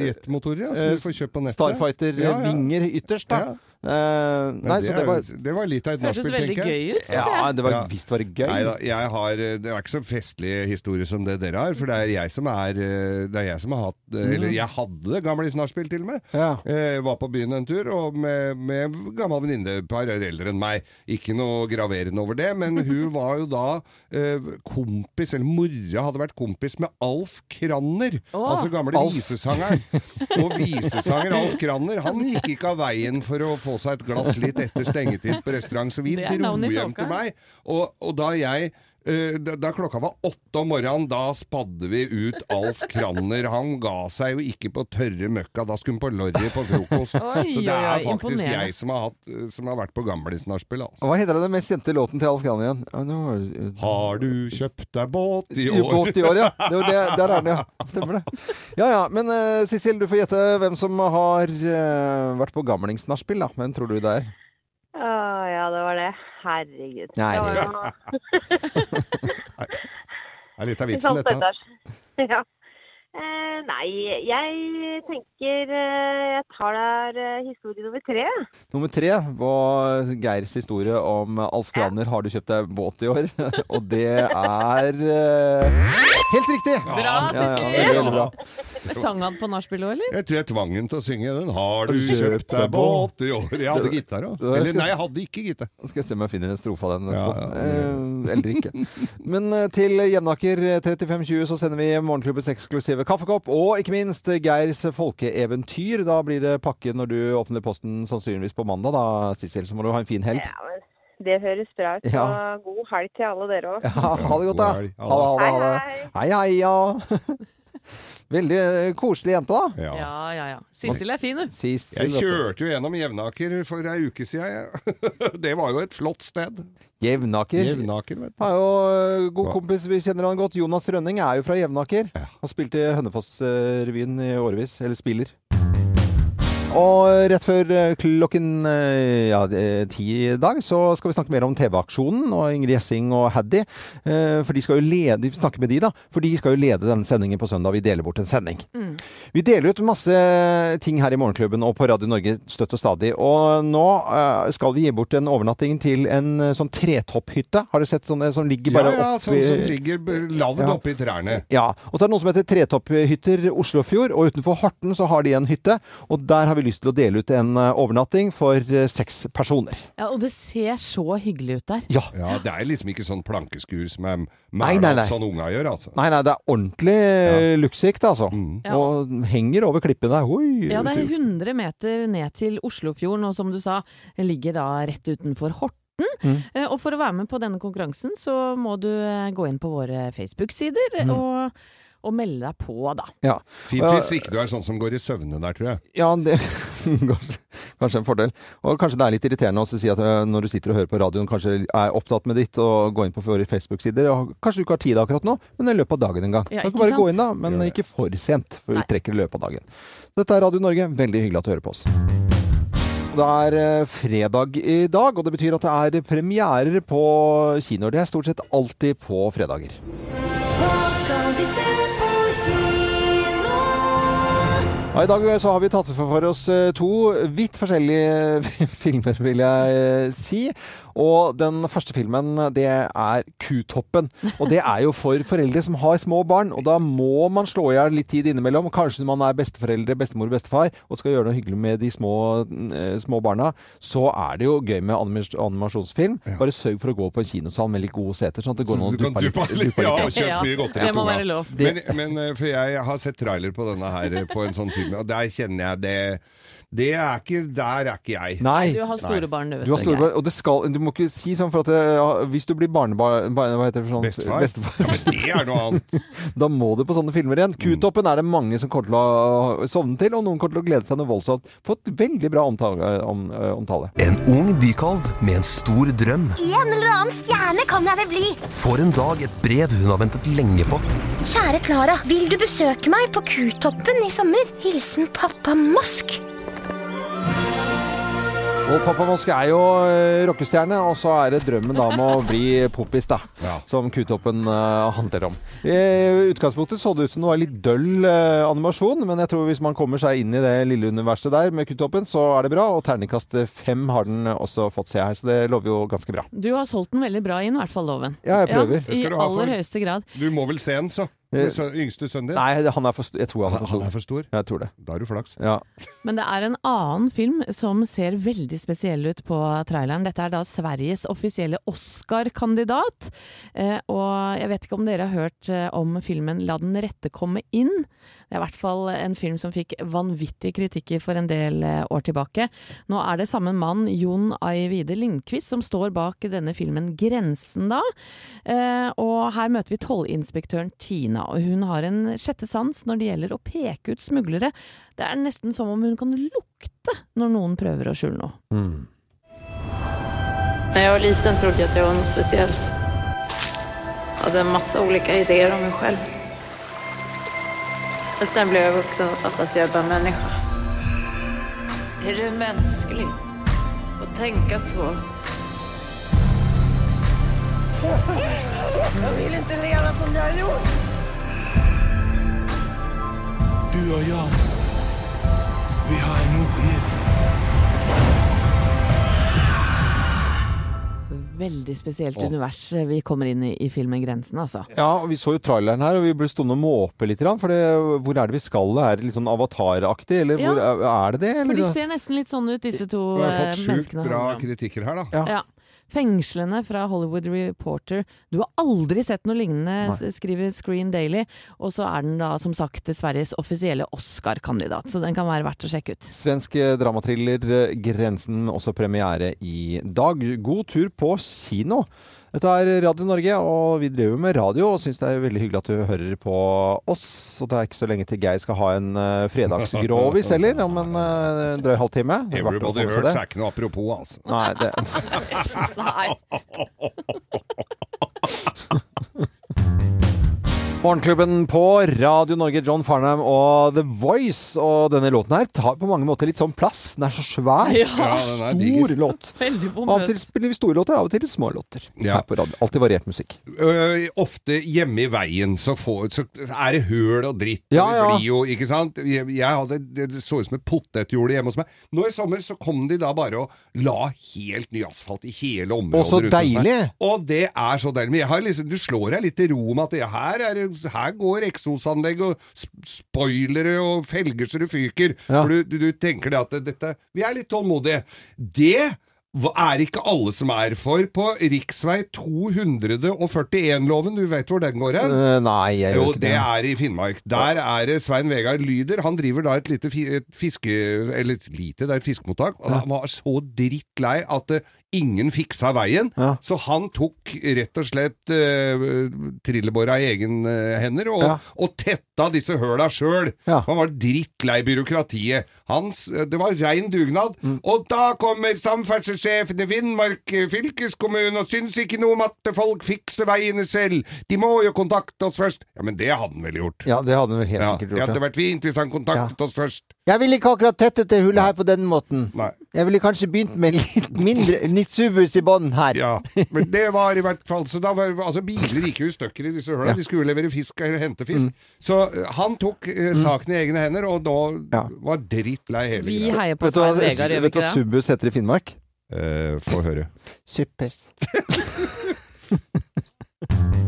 jetmotorer, ja, som eh, du får kjøpt på nettet. Starfighter-vinger ytterst, da. Eh, Nei, det, så det var det var litt av et Hørtes nachspiel, tenker jeg. gøy ut. Ja, det var Ja. visst var det gøy. Nei da, jeg har, det er ikke så festlig historie som det dere har, for det er jeg som er Det er jeg som har hatt Eller jeg hadde gamle nachspiel til og med. Ja. Eh, var på byen en tur og med, med gammel venninne, et par år eldre enn meg. Ikke noe graverende over det, men hun var jo da eh, kompis, eller mora hadde vært kompis med Alf Kranner. Oh. altså gamle Alf. visesangeren. Og visesanger Alf Kranner, han gikk ikke av veien for å få seg et glass litt etter stengetid på restaurant, så vi dro hjem til meg. Og, og da jeg da, da klokka var åtte om morgenen, da spadde vi ut Alf Kranner. Han ga seg jo ikke på tørre møkka, da skulle han på lorry på frokost. Oi, Så det er oi, faktisk jeg som har, hatt, eh, som har vært på gamlisnachspiel, altså. Hva heter den mest kjente låten til Alf Kranner igjen? Nå Har du kjøpt deg båt i I år? båt i år, ja. Det var det, der er den, ja. Stemmer det. Ja ja. Men uh, Sissel, du får gjette hvem som har eh, vært på gamlingsnachspiel, da. Hvem tror du det er? Å, ja, det var det. Herregud. Nei, det var det- Det er litt av vitsen, dette. Ja. Eh, nei, jeg tenker eh, jeg tar der eh, historie nummer tre. Nummer tre var Geirs historie om Alf Kranner. Har du kjøpt deg båt i år? Og det er eh, helt riktig! Bra, Ja, ja, Sissel! veldig, veldig bra. Sang han på nachspiel òg, eller? Jeg tror jeg tvang ham til å synge den. Har du kjøpt deg båt i år? Jeg hadde gitar òg. Eller nei, jeg hadde ikke gitar. Skal jeg se om jeg finner en strofe av den. Ja, ja, Eh, eller ikke. Men eh, til Jevnaker eh, 3520 så sender vi Morgenklubbens eksklusive kaffekopp. Og ikke minst Geirs folkeeventyr. Da blir det pakke når du åpner posten sannsynligvis på mandag, da, Sissel. Så må du ha en fin helg. Ja, men det høres bra ut. Ja. God helg til alle dere òg. Ja, ha det godt, da. Ha det, ha det. Hei, hei. Hei, hei, ja. Veldig eh, koselig jente, da. Ja. Ja, ja, ja. Sissel er fin, du. Sissel, Jeg kjørte jo gjennom Jevnaker for ei uke siden. Det var jo et flott sted. Jevnaker. Jevnaker, vet du. Har jo eh, god kompis, vi kjenner han godt. Jonas Rønning er jo fra Jevnaker. Ja. Han spilte i Hønefoss-revyen i årevis. Eller spiller. Og rett før eh, klokken eh, ja, ti i dag så skal vi snakke mer om TV-aksjonen og Ingrid Gjessing og Haddy. Eh, For de skal jo lede, vi snakker med de da, for de skal jo lede denne sendingen på søndag. Vi deler bort en sending. Vi deler ut masse ting her i Morgenklubben og på Radio Norge støtt og stadig. Og nå skal vi gi bort en overnatting til en sånn tretopphytte. Har dere sett sånne som ligger bare ja, sånn oppi som ligger lavt Ja. oppi trærne. ja, og så er det noe som heter Tretopphytter Oslofjord, og utenfor Horten så har de en hytte, og der har vi lyst til å dele ut en eh, overnatting for eh, seks personer. Ja, og det ser så hyggelig ut der. Ja. Ja, Det er liksom ikke sånn plankeskur som er Nei, nei, nei. sånn unga gjør, altså. Nei, nei, det er ordentlig ja. luksusikt, altså. Mm. Ja. Og henger over klippene. Oi, Ja, det er 100 meter ned til Oslofjorden, og som du sa, ligger da rett utenfor Horten. Mm. Eh, Og for å være med på denne konkurransen, så må du eh, gå inn på våre Facebook-sider Mm. og, og melde deg på, da. ja. Fint hvis ikke du er sånn som går i søvne der, tror jeg. ja, det kanskje, kanskje en fordel. Og kanskje det er litt irriterende å si at eh, når du sitter og hører på radioen, kanskje er opptatt med ditt, og går inn på våre Facebook-sider. Kanskje du ikke har tid akkurat nå, men i løpet av dagen en gang. Ja, kan bare sant? gå inn da, men ikke for sent, for vi trekker i løpet av dagen. Dette er Radio Norge. Veldig hyggelig at du hører på oss. Det er eh, fredag i dag, og det betyr at det er premierer på kinoer. Det er stort sett alltid på fredager. Hva skal vi se I dag så har vi tatt for oss eh, to vidt forskjellige filmer, vil jeg eh, si. Og den første filmen, det er Kutoppen. Og det er jo for foreldre som har små barn. Og da må man slå i hjel litt tid innimellom. Kanskje man er besteforeldre, bestemor bestefar, og skal gjøre noe hyggelig med de små, eh, små barna. Så er det jo gøy med animasjonsfilm. Bare sørg for å gå på en kinosal med litt gode seter, sånn at det går noen å Du kan duppe litt. litt, ja, og kjøpe mye godteri det må være lov. Men, men eh, for jeg har sett trailer på denne her eh, på en sånn film, og der kjenner jeg det Det er ikke Der er ikke jeg. Nei. Du har store barn, du, vet Du har store barn, og det skal, du må ikke si sånn for at det, ja, hvis du blir barnebarn barne, Hva heter det for sånn? Bestefar? Ja, men det er noe annet. Da må du på sånne filmer igjen. Kutoppen er det mange som kommer til å sovne til, og noen kommer til å glede seg noe voldsomt. Fått veldig bra omtale. Om, eh, omtale. En ung bykalv med en stor drøm En eller annen stjerne kan jeg vel bli. får en dag et brev hun har ventet lenge på. Kjære Klara, vil du besøke meg på Kutoppen i sommer? Hilsen pappa Mosk. Og Pappa Moske er jo eh, rockestjerne, og så er det drømmen da om å bli poppis, da. Ja. Som Kutoppen uh, handler om. I utgangspunktet så det ut som det var litt døll uh, animasjon, men jeg tror hvis man kommer seg inn i det lille universet der med Kutoppen, så er det bra. Og terningkast fem har den også fått se her, så det lover jo ganske bra. Du har solgt den veldig bra inn, i hvert fall, Loven. Ja, jeg prøver. Ja, I aller høyeste grad. Du må vel se den, så. Eh, yngste sønnen din? Nei, han er for, st- jeg tror han er for Han stor. er for stor? Jeg tror det. Da har du flaks. Ja. Men det er en annen film som ser veldig spesiell ut på traileren. Dette er da Sveriges offisielle Oscar-kandidat. Eh, og jeg vet ikke om dere har hørt eh, om filmen La den rette komme inn. Det er i hvert fall en film som fikk vanvittige kritikker for en del år tilbake. Nå er det samme mann, Jon Ajvide Lindqvist, som står bak denne filmen Grensen, da. Eh, og her møter vi tollinspektøren Tina, og hun har en sjette sans når det gjelder å peke ut smuglere. Det er nesten som om hun kan lukte når noen prøver å skjule noe. Når jeg var liten trodde jeg at jeg var noe spesielt. Jeg hadde en ulike ideer idéer om meg selv. Men sen ble jeg voksen og fattet at jeg är er menneske. Er det menneskelig å tenke så? Jeg vil ikke leve som jeg har gjort. Du og jeg, vi har en oppgift. Veldig spesielt Åh. univers vi kommer inn i i filmen Grensen, altså. Ja, og vi så jo traileren her, og vi ble stående og måpe litt. For det, hvor er det vi skal? Er det litt sånn avataraktig, eller hvor, Ja. er det det? For de ser nesten litt sånn ut, disse to menneskene. Vi har eh, fått sjukt menneskene. bra kritikker her, da. Ja. Ja. Fengslende fra Hollywood Reporter. Du har aldri sett noe lignende, Nei. skriver Screen Daily. Og så er den da som sagt Sveriges offisielle Oscar-kandidat, så den kan være verdt å sjekke ut. Svensk eh, dramatriller eh, 'Grensen', også premiere i dag. God tur på kino. Dette er Radio Norge, og vi driver med radio og syns det er veldig hyggelig at du hører på oss. Og det er ikke så lenge til Geir skal ha en uh, fredagsgrovis heller, om en uh, drøy halvtime. Er Everybody hurts er ikke noe apropos, altså. Nei, det Morgenklubben på Radio Norge, John Farnham og The Voice. Og denne låten her tar på mange måter litt sånn plass. Den er så svær. Ja. Ja, er Stor diger. låt. Veldig Av og til spiller vi store låter, av og til små låter. Ja. Her på radio. Alltid variert musikk. Ø, ofte hjemme i veien så, får, så er det høl og dritt. Ja, og det blir jo, ikke sant? Jeg, jeg hadde, det så ut som et potetjorde hjemme hos meg. Nå i sommer så kom de da bare og la helt ny asfalt i hele området. Og så deilig! Og det er så deilig. Men jeg har liksom, du slår deg litt til ro med at det, her, er, det- her går eksosanlegg og spoilere og felger så det fyker. Ja. For du, du, du tenker det at dette Vi er litt tålmodige. Det er ikke alle som er for på riksvei 241-loven. Du vet hvor den går hen? Eh, nei, jeg Jo, gjør ikke det det. er i Finnmark. Der er det Svein Vegard Lyder. Han driver da et lite fiske... Eller lite, det er et fiskemottak. Og han var så drittlei at det, ingen fiksa veien. Ja. Så han tok rett og slett uh, trillebåra i egen uh, hender og, Ja. og tetta disse høla sjøl. Ja. Han var drittlei byråkratiet. Hans, det var rein dugnad. Mm. Og da kommer samferdselssjefen i Finnmark eh, fylkeskommune og syns ikke noe om at folk fikser veiene selv. De må jo kontakte oss først. Ja, men det hadde han vel gjort. Ja, det hadde han vel helt Ja, sikkert det hadde vært fint hvis han kontaktet oss først. Jeg ville ikke akkurat tettet det hullet her på den måten. Nei. Jeg ville kanskje begynt med litt mindre Nitsubus subus i bånn her. Ja, men det var i hvert fall Så da var altså biler gikk jo i stykker i disse høla. De skulle levere fisk eller hente fisk. Mm. Så eh, han tok eh, saken i egne hender, og da Ja. var drittlei hele Vi greia. heier på Vet du hva, Svein Vegard, gjør vi vet du hva subus heter i Finnmark? Eh, Få høre. Suppers.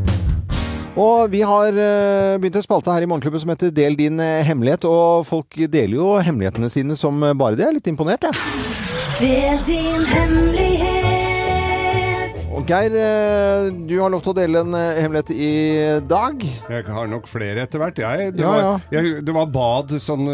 Og vi har eh, begynt en spalte her i Morgenklubben som heter Del din eh, hemmelighet. Og folk deler jo hemmelighetene sine som eh, bare det. Jeg er litt imponert, jeg. Del din hemmelighet. Og Geir, du har lov til å dele en hemmelighet i dag. Jeg har nok flere etter hvert, jeg. Det, Ja, var. Jeg, det var bad, sånn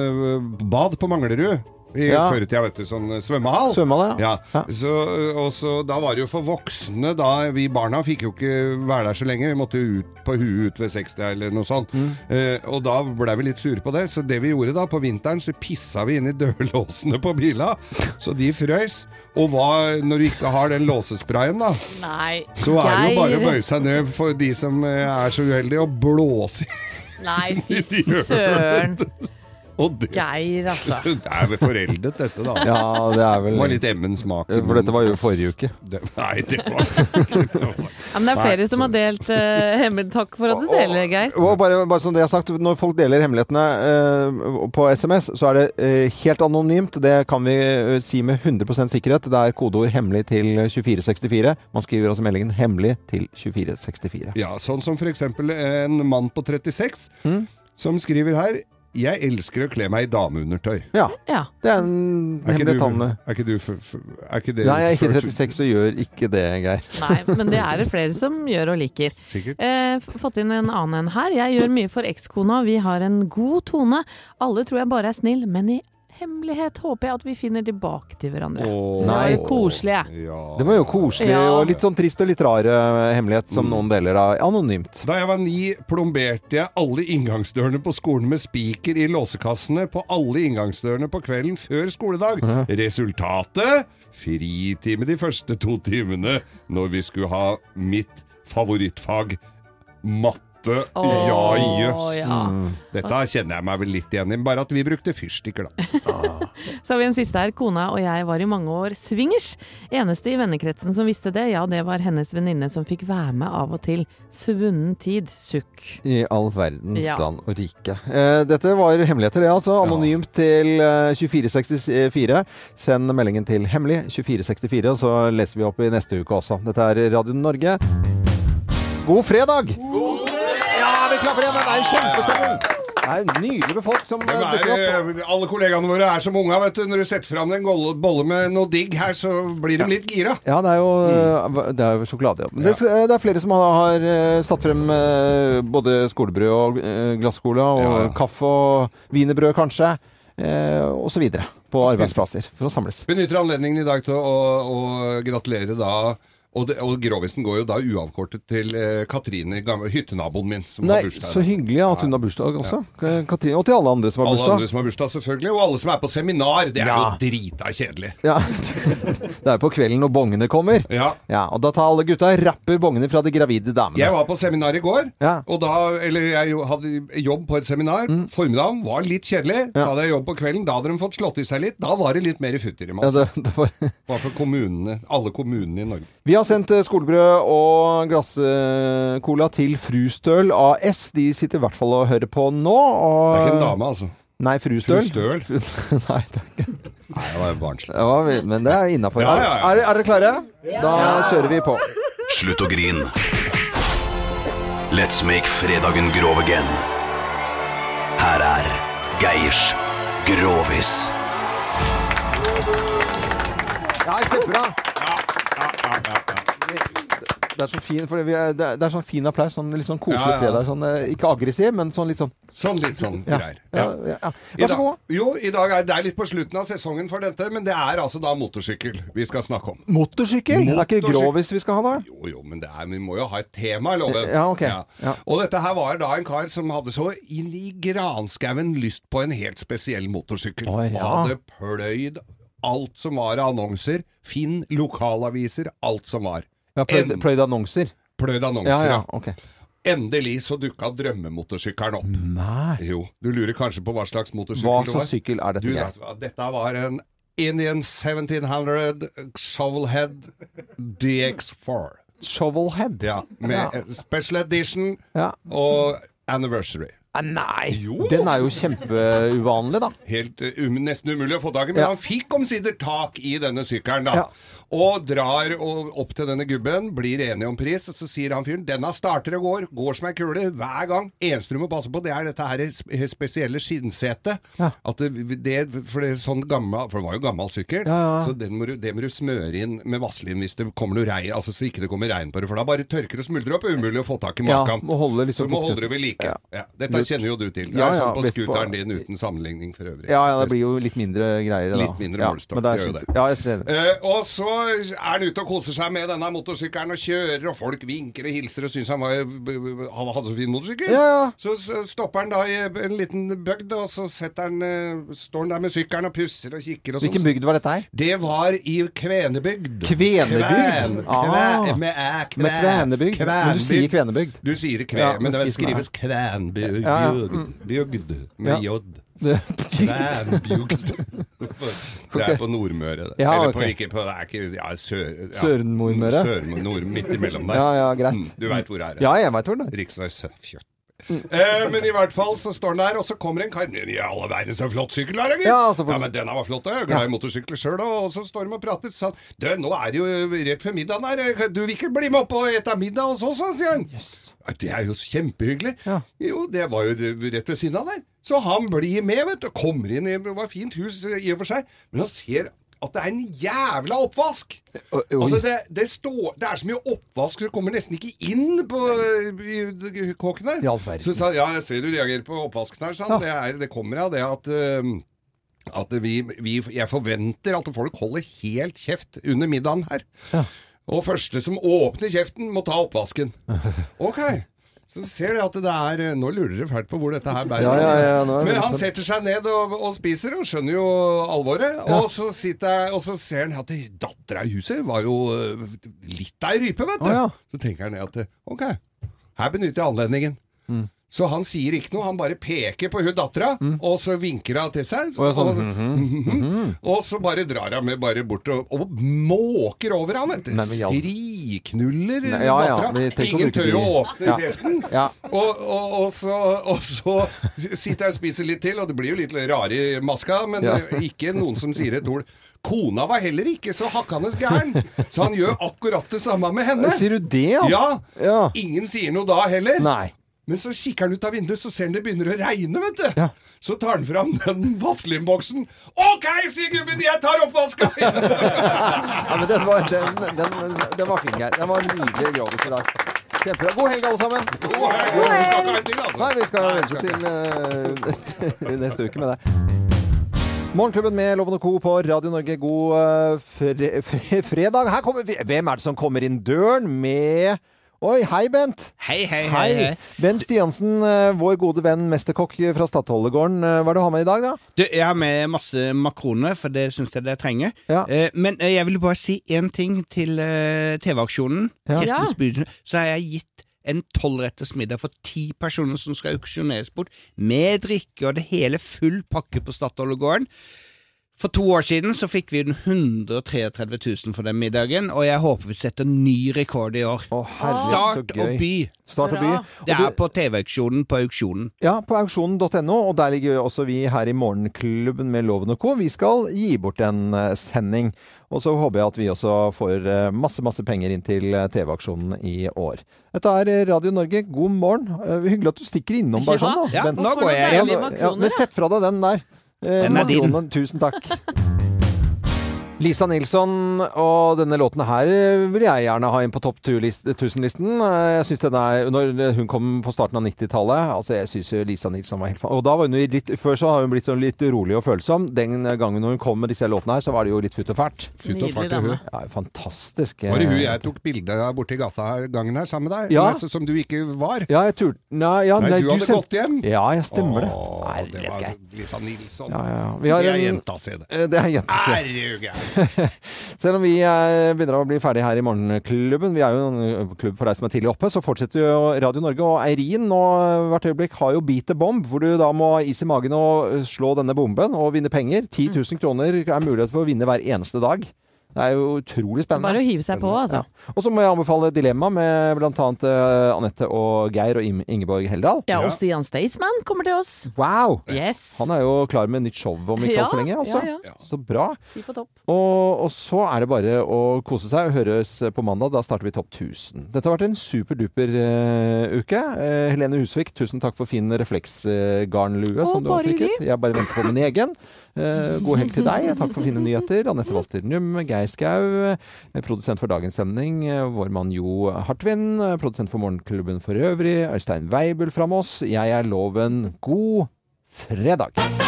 bad på Manglerud. I Ja. Før i tida, vet du. Sånn øh, svømmehall. Svømmehall, ja. ja. Så, øh, og så, da var det jo for voksne, da. Vi barna fikk jo ikke være der så lenge. Vi måtte ut på huet ut ved 60 eller noe sånt. Mm. Eh, og da ble vi litt sure på det. Så det vi gjorde da, på vinteren, så pissa vi inn i dørlåsene på bila. Så de frøs. Og hva, når du ikke har den låsesprayen, da, Nei. så er det jo bare å bøye seg ned for de som eh, er så uheldige, og blåse i Nei, fy søren. Og det, Geir, altså. det er vel foreldet, dette, da. Ja, det er vel Det var litt emmen-smak. For dette var jo forrige uke. Det, nei, det var Ja, men det er flere som har delt uh, hemmelig Takk for at du deler, Geir. Og bare, bare som det jeg har sagt, Når folk deler hemmelighetene uh, på SMS, så er det uh, helt anonymt. Det kan vi si med 100 sikkerhet. Det er kodeord 'hemmelig' til 2464. Man skriver også meldingen 'hemmelig' til 2464. Ja, sånn som for eksempel en mann på 36 Mm. som skriver her Jeg elsker å kle meg i dameundertøy. Ja. Ja. Det er en hemmelig du, tanne. er ikke du for, for, er ikke det Nei, jeg er ikke 36 og gjør ikke det, Geir. Nei, men det er det flere som gjør og liker. Sikkert. Eh, fått inn en annen en her. Jeg gjør mye for ekskona. Vi har en god tone. Alle tror jeg bare er snill, men i hemmelighet håper jeg at vi finner tilbake til hverandre. Åh. det var jo litt koselig. Ja. Det var jo koselig Ja. og litt sånn trist og litt rar eh, hemmelighet som noen deler da anonymt. Da jeg var ni, plomberte jeg alle inngangsdørene på skolen med spiker i låsekassene på alle inngangsdørene på kvelden før skoledag. Resultatet? Fritime de første to timene når vi skulle ha mitt favorittfag matte. Åh, ja, jøss. ja. Dette kjenner jeg meg vel litt igjen i, bare at vi brukte fyrstikker, da. Så har vi en siste her. Kona og jeg var i mange år swingers. Eneste i vennekretsen som visste det, ja, det var hennes venninne som fikk være med av og til. Svunnen tid. Sukk. I all verdens Ja. land og rike. Eh, dette var hemmeligheter, det altså. Anonymt til eh, 2464. Send meldingen til hemmelig 2464, og så leser vi opp i neste uke også. Dette er Radio Norge. God fredag! Ja, klapper! Det er kjempestemning! Det er jo nydelig med folk som eh, er, dukker opp. eh, alle kollegaene våre er som unga, vet du. Når du setter fram en bolle med noe digg her, så blir de litt gira. Ja, det er jo, mm. det er jo sjokolade. Ja. Det, det er flere som har, har eh, satt frem eh, både skolebrød og glasscola, og Ja, ja. kaffe og wienerbrød kanskje, eh, og så videre. På arbeidsplasser for å samles. Benytter anledningen i dag til å, å gratulere da og, det, og grovisen går jo da uavkortet til eh, Katrine, hyttenaboen min, som Nei, har bursdag. så hyggelig at hun har bursdag også. Ja. Katrine. Og til alle andre som har Alle bursdag. andre som har bursdag, selvfølgelig. Og alle som er på seminar. Det er Ja. jo drita kjedelig. Ja. det er på kvelden når bongene kommer. Ja. og da tar alle gutta rapper bongene fra de gravide damene. Jeg var på seminar i går, Ja. og da, eller jeg hadde jobb på et seminar. Mm. Formiddagen var litt kjedelig. Så hadde jeg jobb på kvelden. Da hadde de fått slått i seg litt. Da var det litt mer futter i Ja, masse. det, det var Bare for kommunene, alle kommunene i Norge. Vi har sendt eh, skolebrød og glasscola til Frustøl AS. De sitter i hvert fall og hører på nå. Og... Det er ikke en dame, altså. Nei, Frustøl. Frustøl? Nei, det er ikke Nei, det var barnslig. Ja, Men det er innafor. Ja, ja, ja. Er, er dere klare? Da kjører vi på. Slutt å grin. Let's make fredagen grov again. Her er Geirs Grovis. Ja, kjempebra. Det er sånn fin, for det er, det er sånn fin applaus. Sånn, litt sånn koselig Ja, ja. fredag. Sånn, eh, ikke aggressiv, men sånn litt sånn Sånn litt sånn greier. Ja, Vær så god. Jo, i dag er det er litt på slutten av sesongen for dette, men det er altså da motorsykkel vi skal snakke om. Motorsykkel? Det er ikke grovis vi skal ha da? Jo, jo, men det er, vi må jo ha et tema, Loven. Ja, ok. Ja. Og dette her var da en kar som hadde så inn i granskauen lyst på en helt spesiell motorsykkel. Oi, Og hadde pløyd alt som var av annonser. Finn lokalaviser, alt som var. Ja, pløyd, En- pløyd annonser. pløyd annonser, Ja, ja. ja, ok. Endelig så dukka drømmemotorsykkelen opp. Nei. Jo, du lurer kanskje på hva slags motorsykkel Hva det var? slags sykkel er dette, Du vet dette var en Indian 1700 Shovelhead DX4. Shovelhead? Ja, med Ja. special edition Ja. og anniversary. Ah, Nei! Jo. Den er jo kjempeuvanlig, da. Helt eh, um, nesten umulig å få tak i, men Ja. han fikk omsider tak i denne sykkelen, da. Ja. Og drar og, opp til denne gubben, blir enige om pris, og så sier han fyren 'denne starter og går, går som ei kule hver gang'. Eneste du må passe på, det er dette her spesielle skinnsetet. Ja. Det, det, for det sånn gammel, for det var jo gammel sykkel, Ja, ja. så den må du, det må du smøre inn med vaselin hvis det kommer noe regn, altså så ikke det kommer regn på det, for da bare tørker og smuldrer opp, umulig å få tak i maken. Ja, holde liksom du må holde det ved like. Dette kjenner jo du til. Det Ja, er sånn på scooteren din uten sammenligning for øvrig. Ja, ja, det blir jo litt mindre greier da. Litt mindre ja, det det. Jeg ser det. Eh, og så er han ute og koser seg med denne motorsykkelen og kjører, og folk vinker og hilser og syns han, han hadde så fin motorsykkel. Ja. Så, så stopper han da i en liten bygd, og så han, eh, står han der med sykkelen og pusser og kikker og sånn. Hvilken bygd var dette her? Det var i Kvenebygd. Kvenebygd? Kven, Ah. med æ, kven. Med Kvenebygd? Men du sier Kvenebygd. Du sier kve, Ja, men men det skrives Kvenbygd. Ja. Bygd med Ja. j. Kværbjugd. Det er på Nordmøre. det. Ja, Eller på, okay. ikke på, det er ikke ja, sør... Ja. Sør-Nordmøre? Sør-Nord, midt imellom der. Ja, ja, greit. Mm, Du veit hvor det er? Ja, jeg veit hvor det er. Riksvei Søfjøtt. Eh, men i hvert fall så står den der, og så kommer en kar I alle verden, så flott sykkel er det gitt! Ja, altså, for... ja, men denne var flott, jeg er glad i motorsykler sjøl, og så står de og prater. Så Du, nå er det jo rett før middagen her, du vil ikke bli med opp og ete middag hos oss, sier han. Ja, Det er jo kjempehyggelig. Jo, det var jo rett ved siden av der. Så han blir med, vet du. Kommer inn i Det var fint hus i og for seg, men han ser at det er en jævla oppvask! Altså, det, det, står, det er så mye oppvask, så du kommer nesten ikke inn på i, i kåken der. I. Så sa ja, jeg ser du reagerer på oppvasken her, sa han. Det, er, det kommer av det at uh, at vi, vi, jeg forventer at folk holder helt kjeft under middagen her. Og første som åpner kjeften, må ta oppvasken. Ok. Så ser de at det er Nå lurer dere fælt på hvor dette her bærer. Ja, ja, ja, Men han setter seg ned og, og spiser, og skjønner jo alvoret. Og, så sitter og så ser han at dattera i huset var jo øh, litt av ei rype, vet du. Oh, ja. Så tenker han at ok, her benytter jeg anledningen. Mm. Så han sier ikke noe, han bare peker på hun dattera, og så vinker hun til seg. Så, Og sånn, og, mhm, mhm. og så bare drar han med bare bort og, og måker over han, vet du. Striknuller Nei, ja, ja, dattera. Ingen tør å åpne Ja. kjeften. Ja. Og, og, så, og så sitter jeg og spiser litt til, og det blir jo litt rare i maska, men Ja. ikke noen som sier et ord. Kona var heller ikke så hakkende gæren, så han gjør akkurat det samme med henne. Sier du det, ja? Ja. Ja. Ingen sier noe da heller. Nei. Men så kikker han ut av vinduet, så ser han det begynner å regne, vet du. Så tar han fram den Vazelin-boksen. OK, sier gubben, jeg tar oppvaska! Ja, men den var, den, den, den var fin, Geir. Den var nydelig grovis i dag. Kjempebra. God helg, alle sammen. God helg. Vi skal ikke ha en til, altså. Nei, vi skal vente til uh, neste, neste uke med deg. Morgenklubben med Loven og Co. på Radio Norge. God uh, fre, fre, fredag. Her kommer. Hvem er det som kommer inn døren med Oi, hei, Bent. Hei, hei, hei, hei. Bent Stiansen, eh, vår gode venn mesterkokk fra Stadholdegården. Eh, Hva er det du har med i dag, da? Du, jeg har med masse makroner, for det syns jeg det trenger. Ja. men eh, jeg vil bare si én ting til TV-aksjonen. Ja. Ja. Så har jeg gitt en tolvretters middag for ti personer som skal auksjoneres bort, med drikke og det hele, full pakke på Statoilegården. For to år siden så fikk vi 133 000 for den middagen, og jeg håper vi setter ny rekord i år. herregud, Start og by. Start og by. Det du- er på TV-auksjonen på auksjonen. Ja, på auksjonen.no, og der ligger også vi her i Morgenklubben med Loven og Co. Vi skal gi bort en eh, sending. Og så håper jeg at vi også får eh, masse, masse penger inn til eh, TV-aksjonen i år. Dette er Radio Norge, god morgen. Hyggelig at du stikker innom bare sånn, da. ja, nå går jeg igjen ja, men sett fra deg den der. Eh, Den er din. Tusen takk. Lisa Nilsson og denne låten her eh, vil jeg gjerne ha inn på topp 1000-listen. Jeg synes den er, Når hun kom på starten av 90-tallet altså Jeg syns Lisa Nilsson var helt fan. Og da var hun litt Før så har hun blitt sånn litt rolig og følsom. Den gangen når hun kom med disse låtene her, så var det jo litt futt og fælt. Futt og fælt, hun. Ja, fantastisk. Var det hun jeg tok bilde av borti gata her gangen her sammen med deg? Ja. Nei, så- Som du ikke var? Ja, jeg turte Nei, ja, Nei, du hadde sendte- gått hjem? Ja, jeg stemmer det. Åh, det var Lisa Nilsson. Ja, ja. Vi har det er en- jenta si, det. Eh, Det er jenta si. Selv om vi eh, begynner å bli ferdig her i Morgenklubben, vi er jo en eh, klubb for deg som er tidlig oppe, så fortsetter jo Radio Norge. Og Eirin nå hvert øyeblikk har jo Beat the Bomb, hvor du da må ha is i magen og eh, slå denne bomben og vinne penger. 10 000 kroner er mulighet for å vinne hver eneste dag. Det er jo utrolig spennende. Bare å hive seg på, altså. Ja. Og så må jeg anbefale Dilemma med bl.a. Uh, Anette og Geir og Ingeborg Heldal. Ja, og Stian Staysman kommer til oss. Wow! Yes. Han er jo klar med nytt show om ikke Ja, altfor lenge. Altså. ja, ja. Så bra. Og, og så er det bare å kose seg og høres på mandag. Da starter vi Topp 1000. Dette har vært en superduper uh, uke. Uh, Helene Husvik, tusen takk for fin refleksgarnlue Å, som du har strikket. Jeg bare venter på min egen. Eh, god helg til deg. Takk for fine nyheter. Anette Walter Num, Geir Skau, eh, produsent for dagens sending. eh, Vår mann Jo Hartvin, eh, produsent for Morgenklubben for øvrig. Øystein Weibel fra Moss. Jeg er Loven. God fredag!